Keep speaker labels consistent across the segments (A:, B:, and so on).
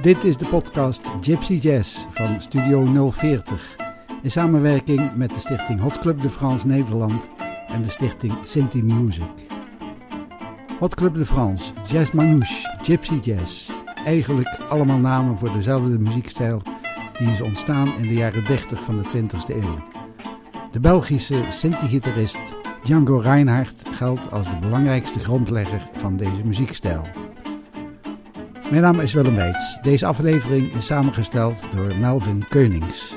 A: Dit is de podcast Gypsy Jazz van Studio 040 in samenwerking met de stichting Hot Club de France Nederland en de stichting Sinti Music. Hot Club de France, Jazz Manouche, Gypsy Jazz. Eigenlijk allemaal namen voor dezelfde muziekstijl die is ontstaan in de jaren 30 van de 20e eeuw. De Belgische Sinti-gitarist Django Reinhardt geldt als de belangrijkste grondlegger van deze muziekstijl. Mijn naam is Willem Weits. Deze aflevering is samengesteld door Melvin Keunings.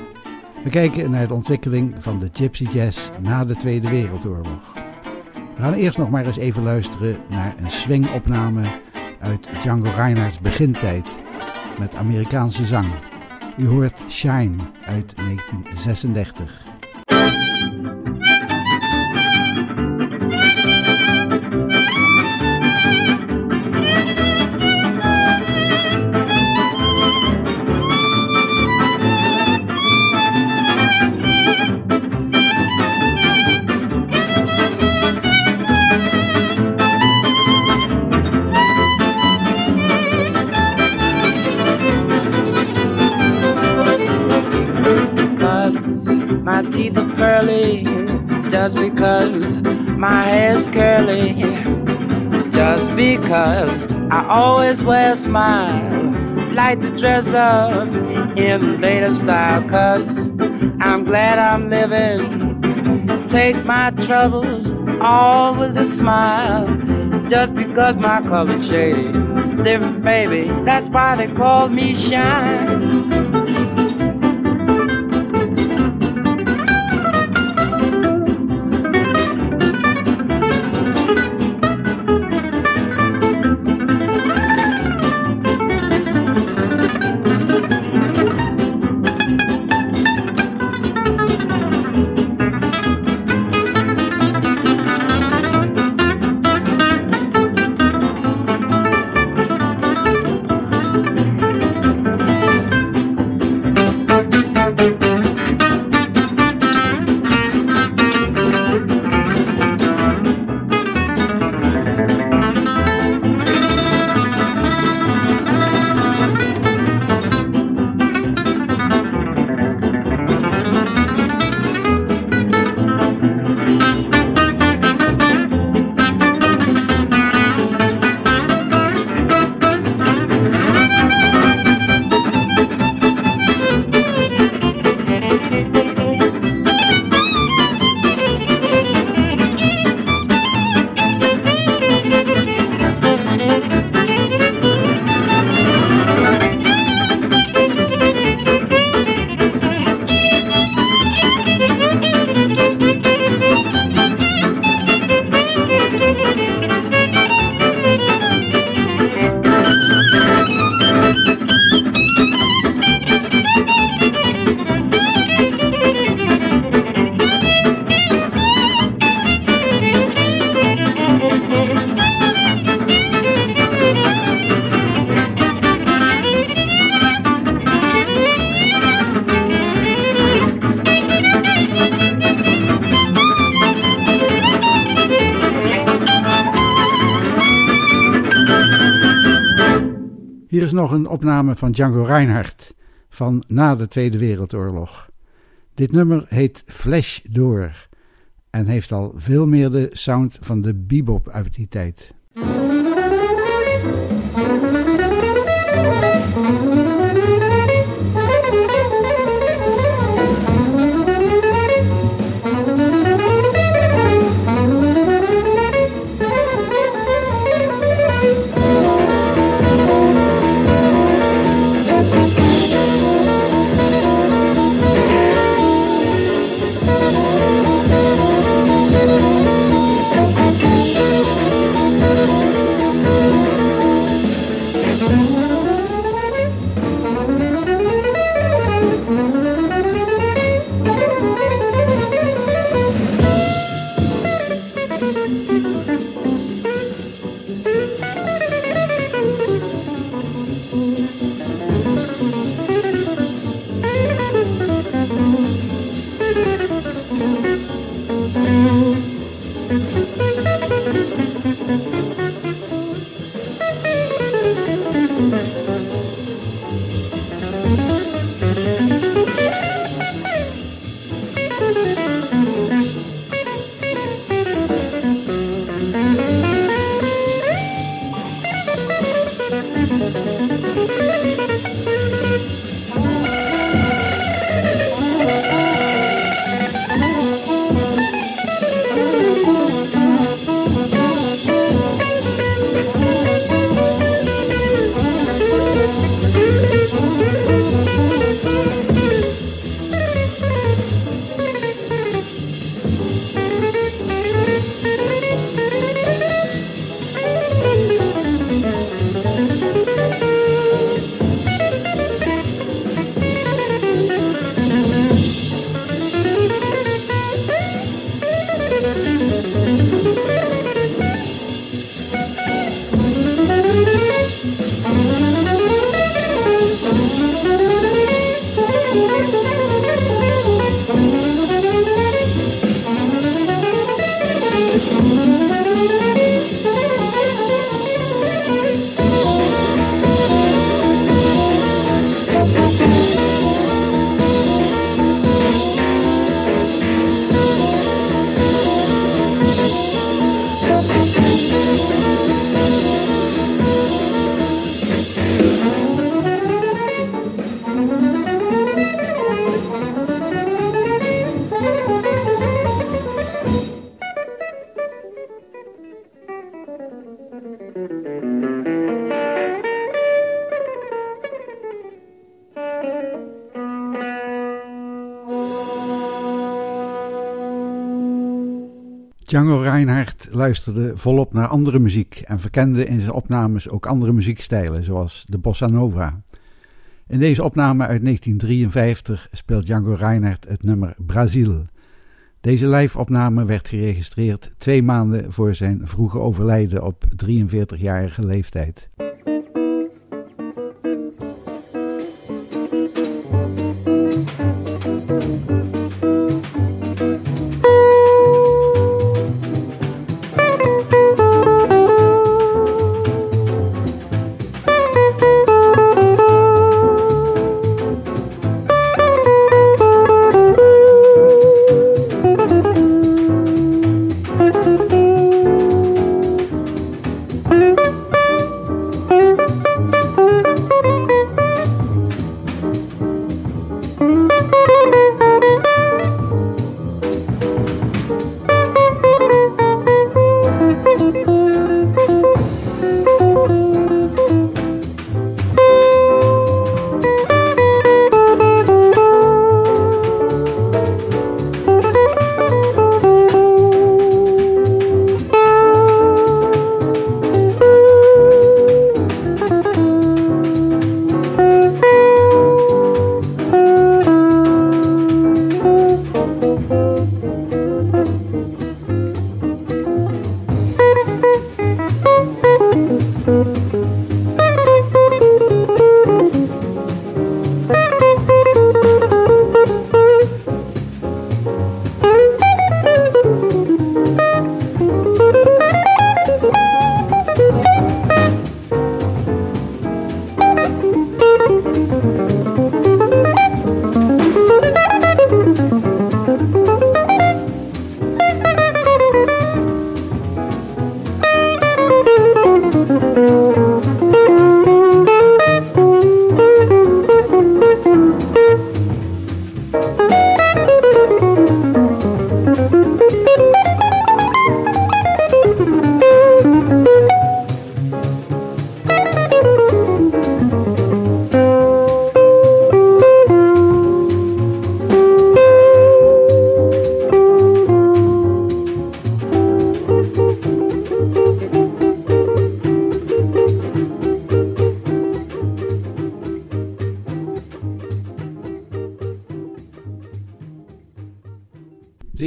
A: We kijken naar de ontwikkeling van de Gypsy Jazz na de Tweede Wereldoorlog. We gaan eerst nog maar eens even luisteren naar een swingopname uit Django Reinhardts begintijd met Amerikaanse zang. U hoort Shine uit 1936.
B: Just because my hair's curly. Just because I always wear a smile. Like to dress up in the latest style, cause I'm glad I'm living. Take my troubles all with a smile. Just because my color's shady. Different, baby, that's why they call me shine.
A: Nog een opname van Django Reinhardt van na de Tweede Wereldoorlog. Dit nummer heet Flash Door en heeft al veel meer de sound van de bebop uit die tijd. Django Reinhardt luisterde volop naar andere muziek en verkende in zijn opnames ook andere muziekstijlen, zoals de bossa nova. In deze opname uit 1953 speelt Django Reinhardt het nummer Brazil. Deze live-opname werd geregistreerd twee maanden voor zijn vroege overlijden op 43-jarige leeftijd.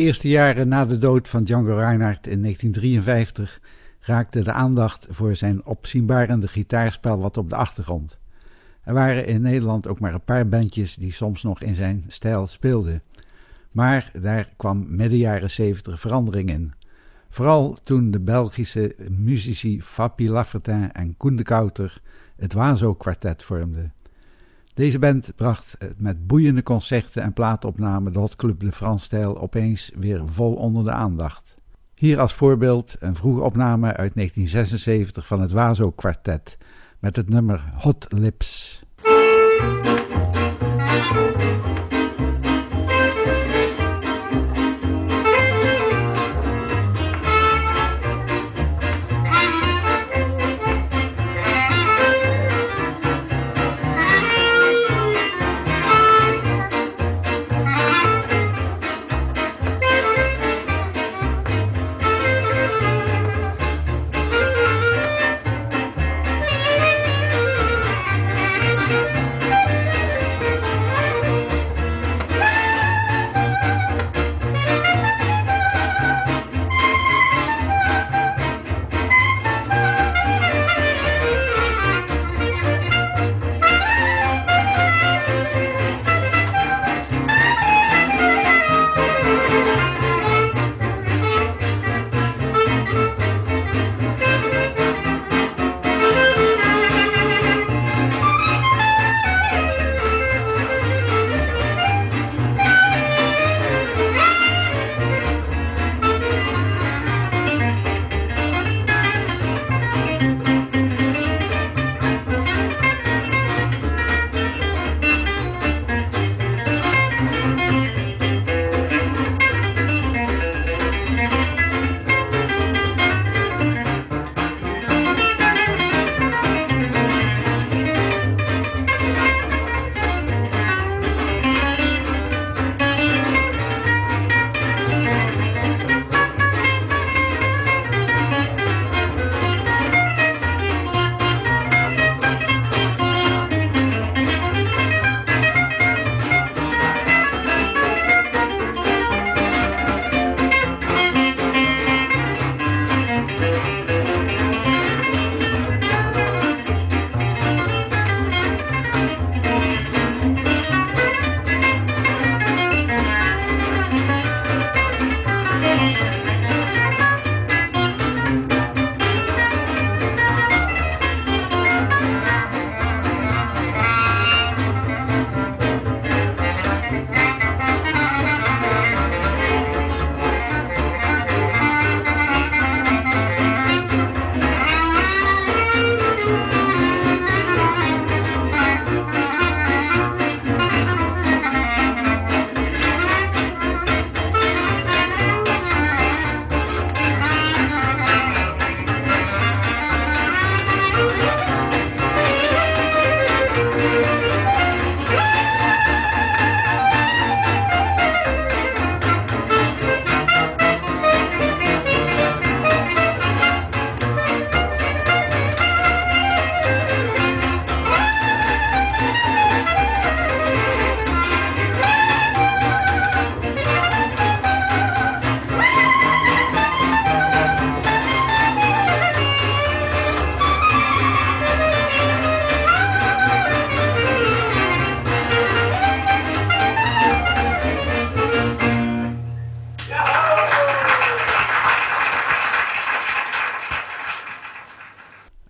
A: Eerste jaren na de dood van Django Reinhardt in 1953 raakte de aandacht voor zijn opzienbarende gitaarspel wat op de achtergrond. Er waren in Nederland ook maar een paar bandjes die soms nog in zijn stijl speelden. Maar daar kwam midden jaren 70 verandering in. Vooral toen de Belgische muzici Fabi Laffertin en Koen de Kouter het Wazo-kwartet vormden. Deze band bracht met boeiende concerten en plaatopnamen de Hotclub de France-stijl opeens weer vol onder de aandacht. Hier als voorbeeld een vroege opname uit 1976 van het Wazo Quartet, met het nummer Hot Lips.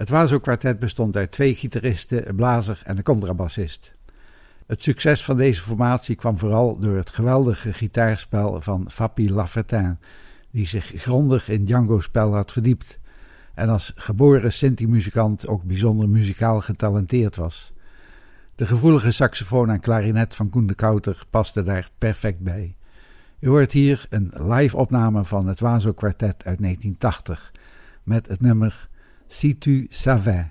A: Het Wazo-kwartet bestond uit twee gitaristen, een blazer en een contrabassist. Het succes van deze formatie kwam vooral door het geweldige gitaarspel van Fabi Laffertin, die zich grondig in Django-spel had verdiept en als geboren Sinti-muzikant ook bijzonder muzikaal getalenteerd was. De gevoelige saxofoon en klarinet van Koen de Kouter paste daar perfect bij. U hoort hier een live opname van het Wazo-kwartet uit 1980 met het nummer si tu savais.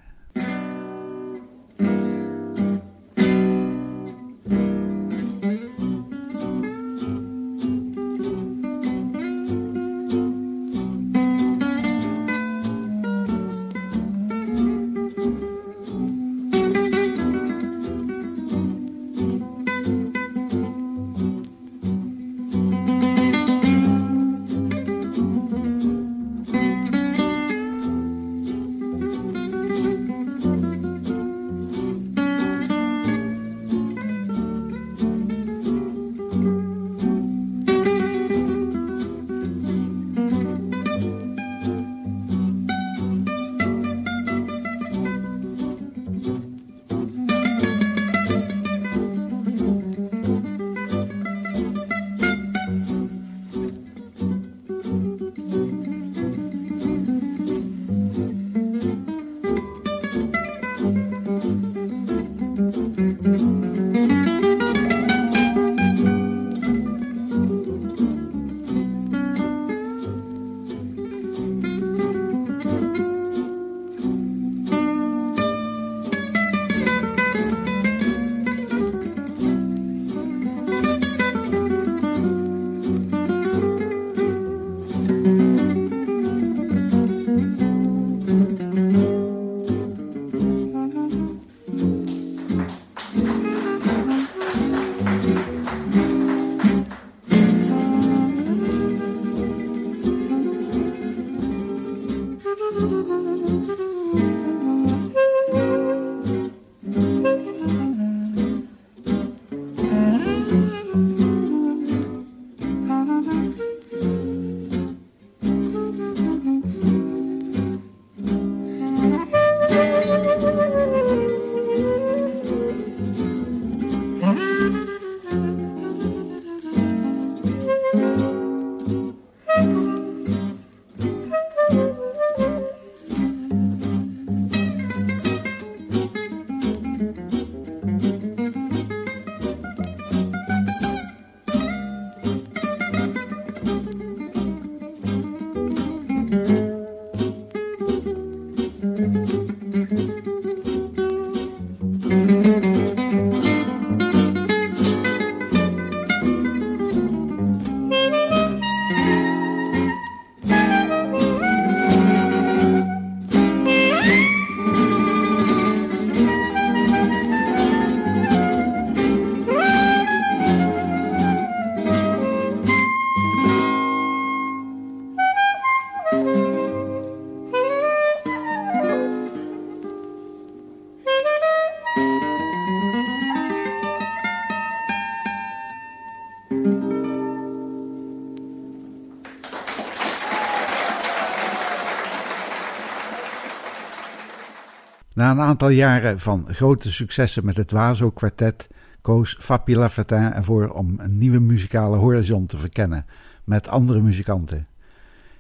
A: Na een aantal jaren van grote successen met het Wazo kwartet koos Fabi Lafertin ervoor om een nieuwe muzikale horizon te verkennen met andere muzikanten.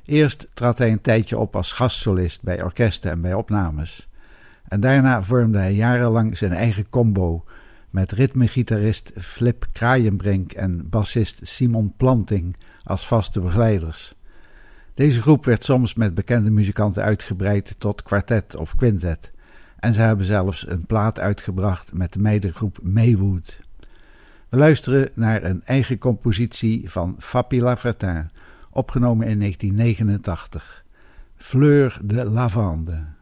A: Eerst trad hij een tijdje op als gastsolist bij orkesten en bij opnames. En daarna vormde hij jarenlang zijn eigen combo met ritmegitarist Flip Kraaienbrink en bassist Simon Planting als vaste begeleiders. Deze groep werd soms met bekende muzikanten uitgebreid tot kwartet of quintet. En ze hebben zelfs een plaat uitgebracht met de meidengroep Maywood. We luisteren naar een eigen compositie van Fabi Lafertin, opgenomen in 1989. Fleur de lavande.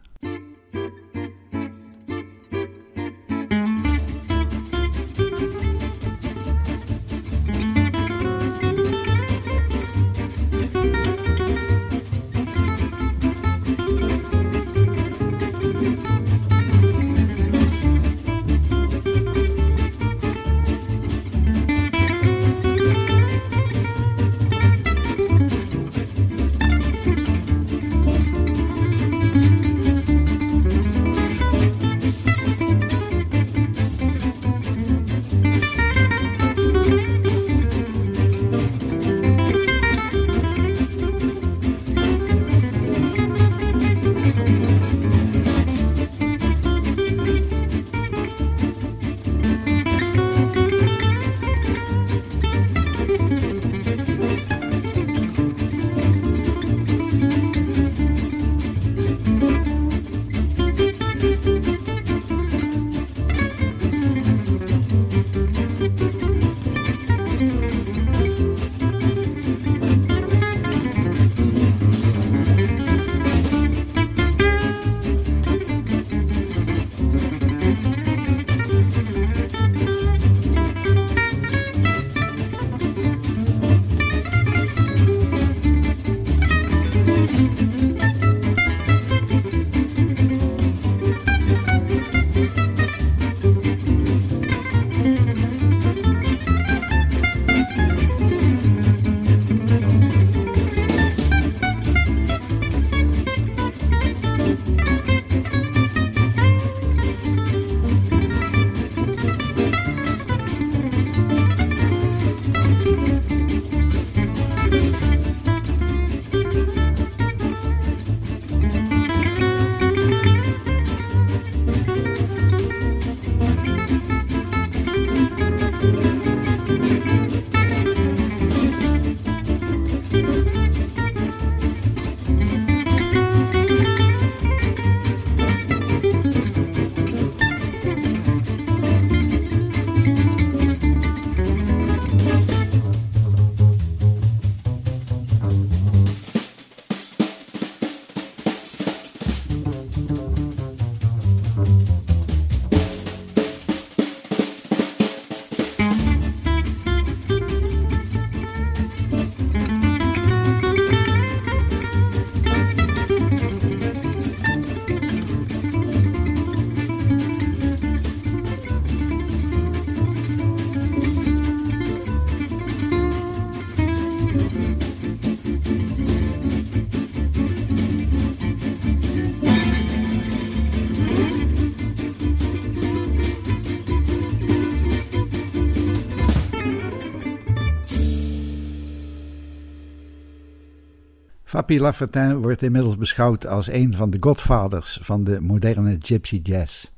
A: Fabi Lafertin wordt inmiddels beschouwd als een van de godvaders van de moderne gypsy jazz.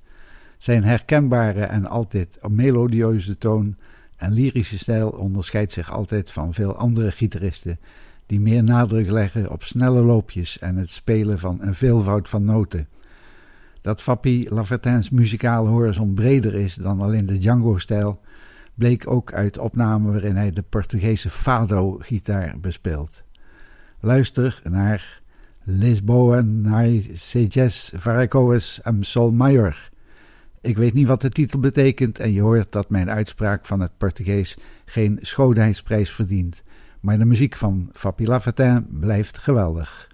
A: Zijn herkenbare en altijd melodieuze toon en lyrische stijl onderscheidt zich altijd van veel andere gitaristen die meer nadruk leggen op snelle loopjes en het spelen van een veelvoud van noten. Dat Fappy Lavertins muzikale horizon breder is dan alleen de Django-stijl, bleek ook uit opnamen waarin hij de Portugese fado-gitaar bespeelt. Luister naar Lisboa Nai Sejes Varicos am Sol Maior. Ik weet niet wat de titel betekent en je hoort dat mijn uitspraak van het Portugees geen schoonheidsprijs verdient. Maar de muziek van Fabi Lavertin blijft geweldig.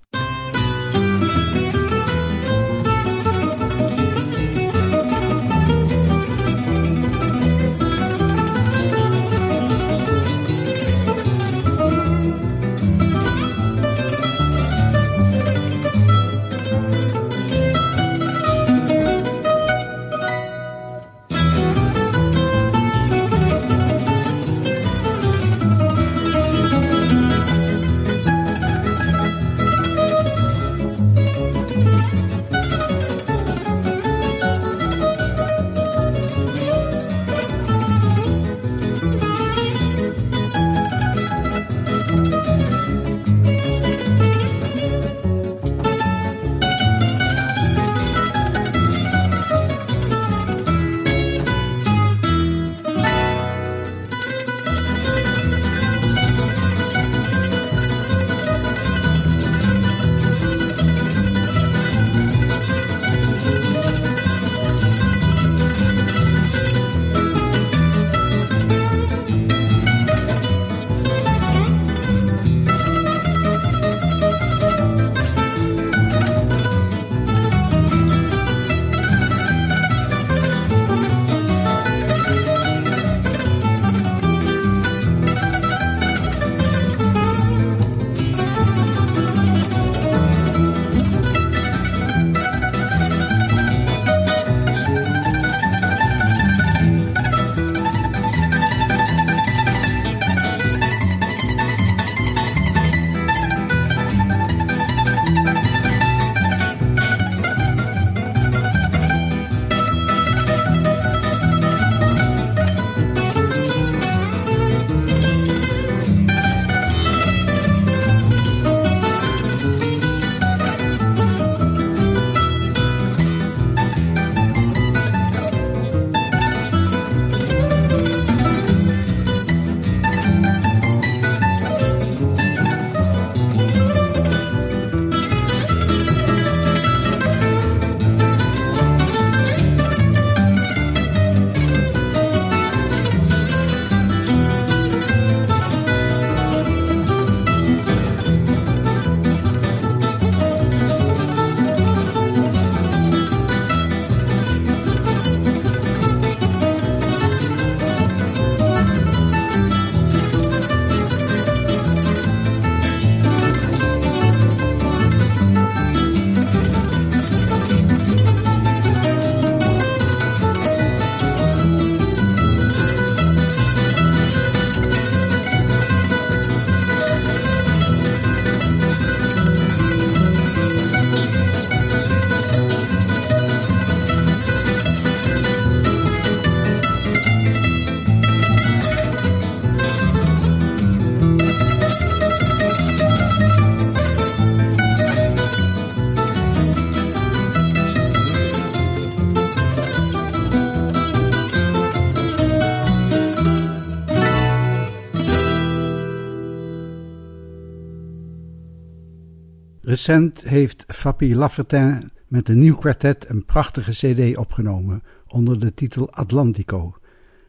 A: Recent heeft Fabi Laffertin met een nieuw kwartet een prachtige cd opgenomen onder de titel Atlantico.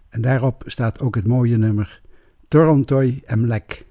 A: En daarop staat ook het mooie nummer Torontoi Emlek.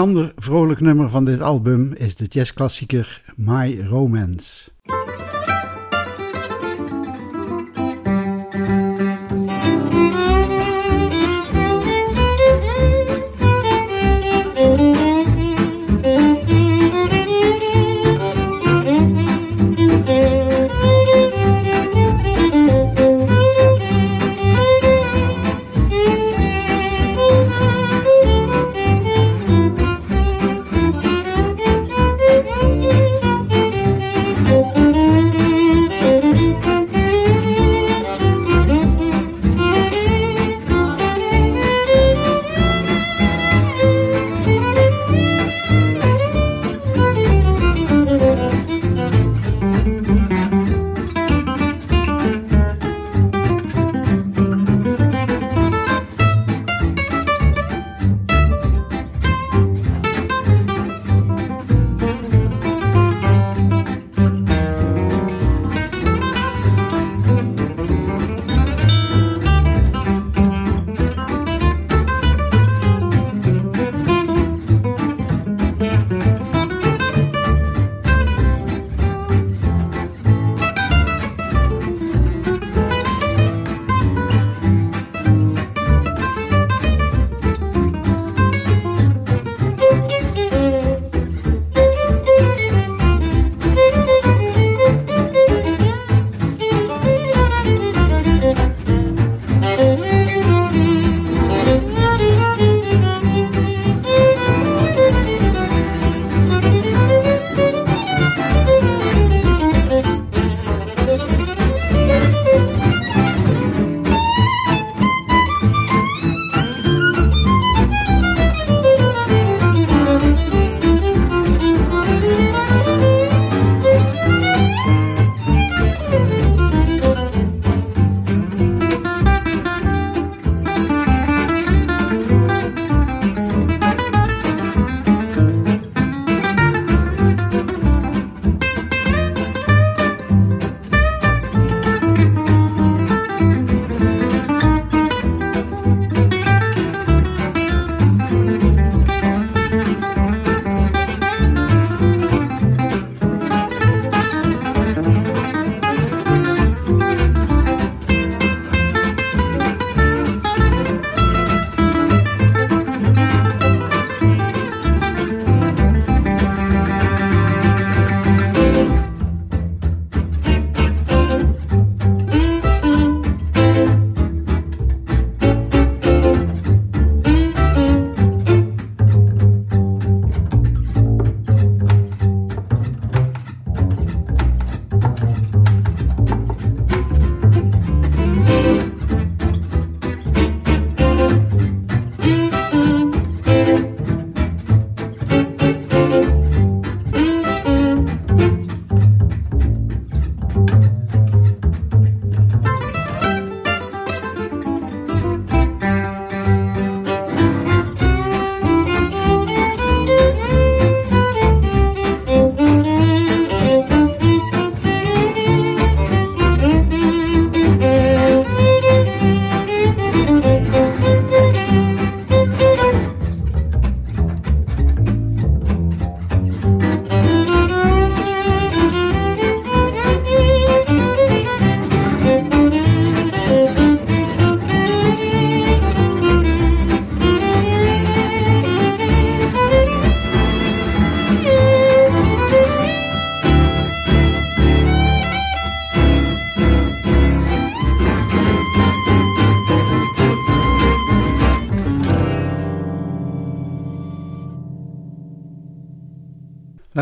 A: Ander vrolijk nummer van dit album is de jazzklassieker My Romance.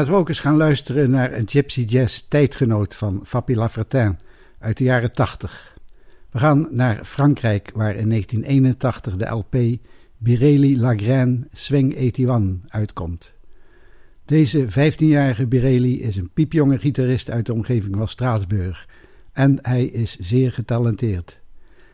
A: We ook eens gaan luisteren naar een Gypsy Jazz tijdgenoot van Fabi Lafertin uit de jaren 80. We gaan naar Frankrijk, waar in 1981 de LP Birelli Lagraine Swing 81 uitkomt. Deze 15-jarige Birelli is een piepjonge gitarist uit de omgeving van Straatsburg en hij is zeer getalenteerd.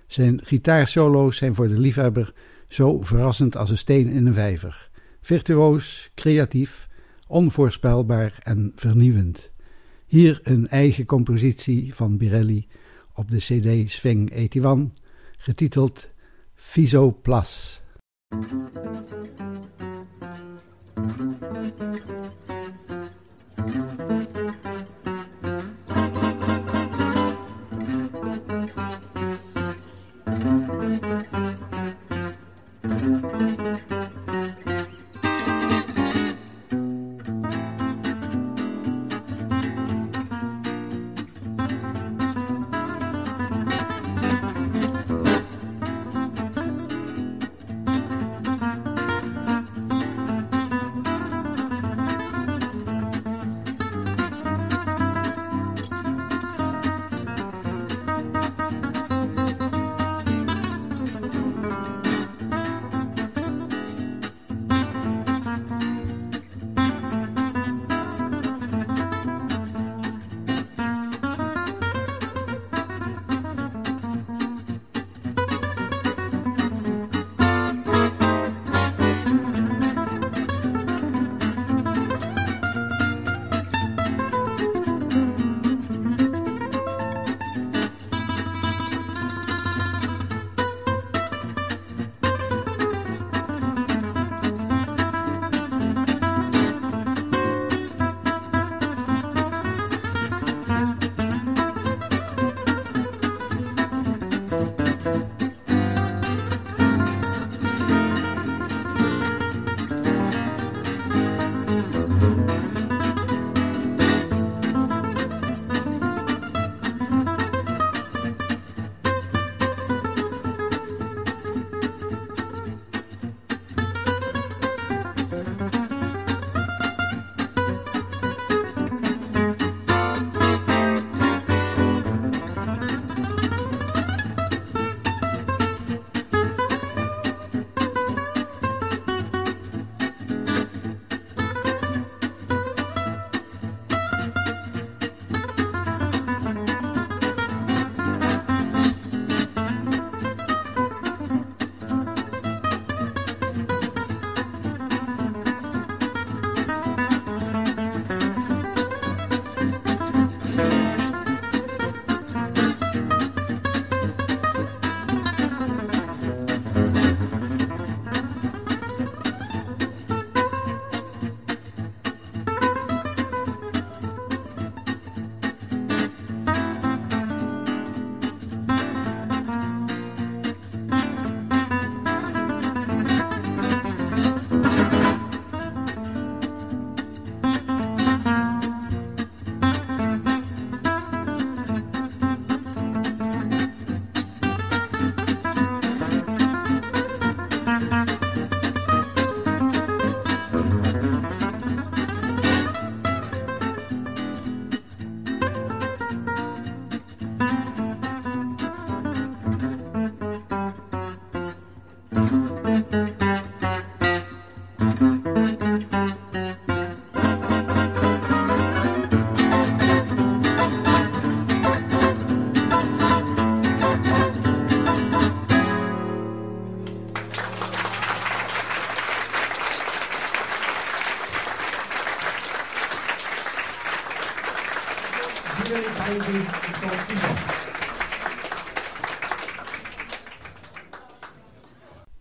A: Zijn gitaarsolo's zijn voor de liefhebber zo verrassend als een steen in een vijver. Virtuoos, creatief onvoorspelbaar en vernieuwend. Hier een eigen compositie van Birelli op de CD Swing 81, getiteld Fiso Plus.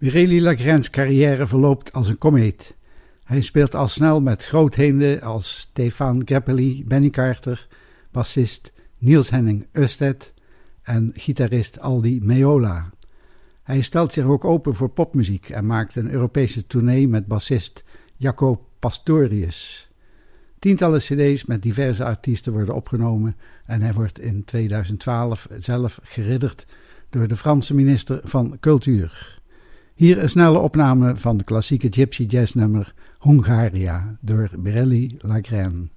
A: Mireille Lagrange's carrière verloopt als een komeet. Hij speelt al snel met grootheden als Stefan Grappelli, Benny Carter, bassist Niels Henning Østed en gitarist Aldi Meola. Hij stelt zich ook open voor popmuziek en maakt een Europese tournee met bassist Jaco Pastorius. Tientallen cd's met diverse artiesten worden opgenomen en hij wordt in 2012 zelf geridderd door de Franse minister van Cultuur. Hier een snelle opname van de klassieke gypsy jazz nummer Hungaria door Birelli Lagrène.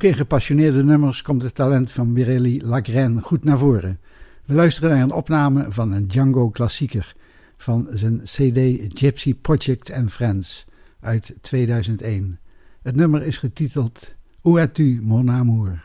A: Ook in gepassioneerde nummers komt het talent van Mireille Lagraine goed naar voren. We luisteren naar een opname van een Django-klassieker van zijn CD Gypsy Project and Friends uit 2001. Het nummer is getiteld Où es-tu, mon amour?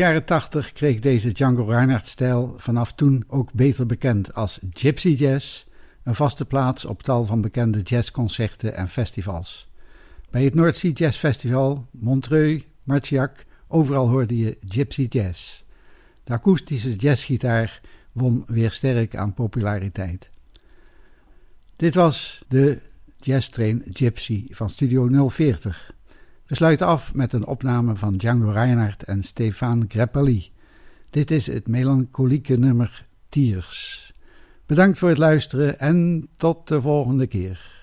A: Jaren 80 kreeg deze Django Reinhardt-stijl vanaf toen ook beter bekend als Gypsy Jazz, een vaste plaats op tal van bekende jazzconcerten en festivals. Bij het Sea Jazz Festival, Montreux, Marciac, overal hoorde je Gypsy Jazz. De akoestische jazzgitaar won weer sterk aan populariteit. Dit was de jazztrain Gypsy van Studio 040. We sluiten af met een opname van Django Reinhardt en Stefan Grappelli. Dit is het melancholieke nummer Tiers. Bedankt voor het luisteren en tot de volgende keer.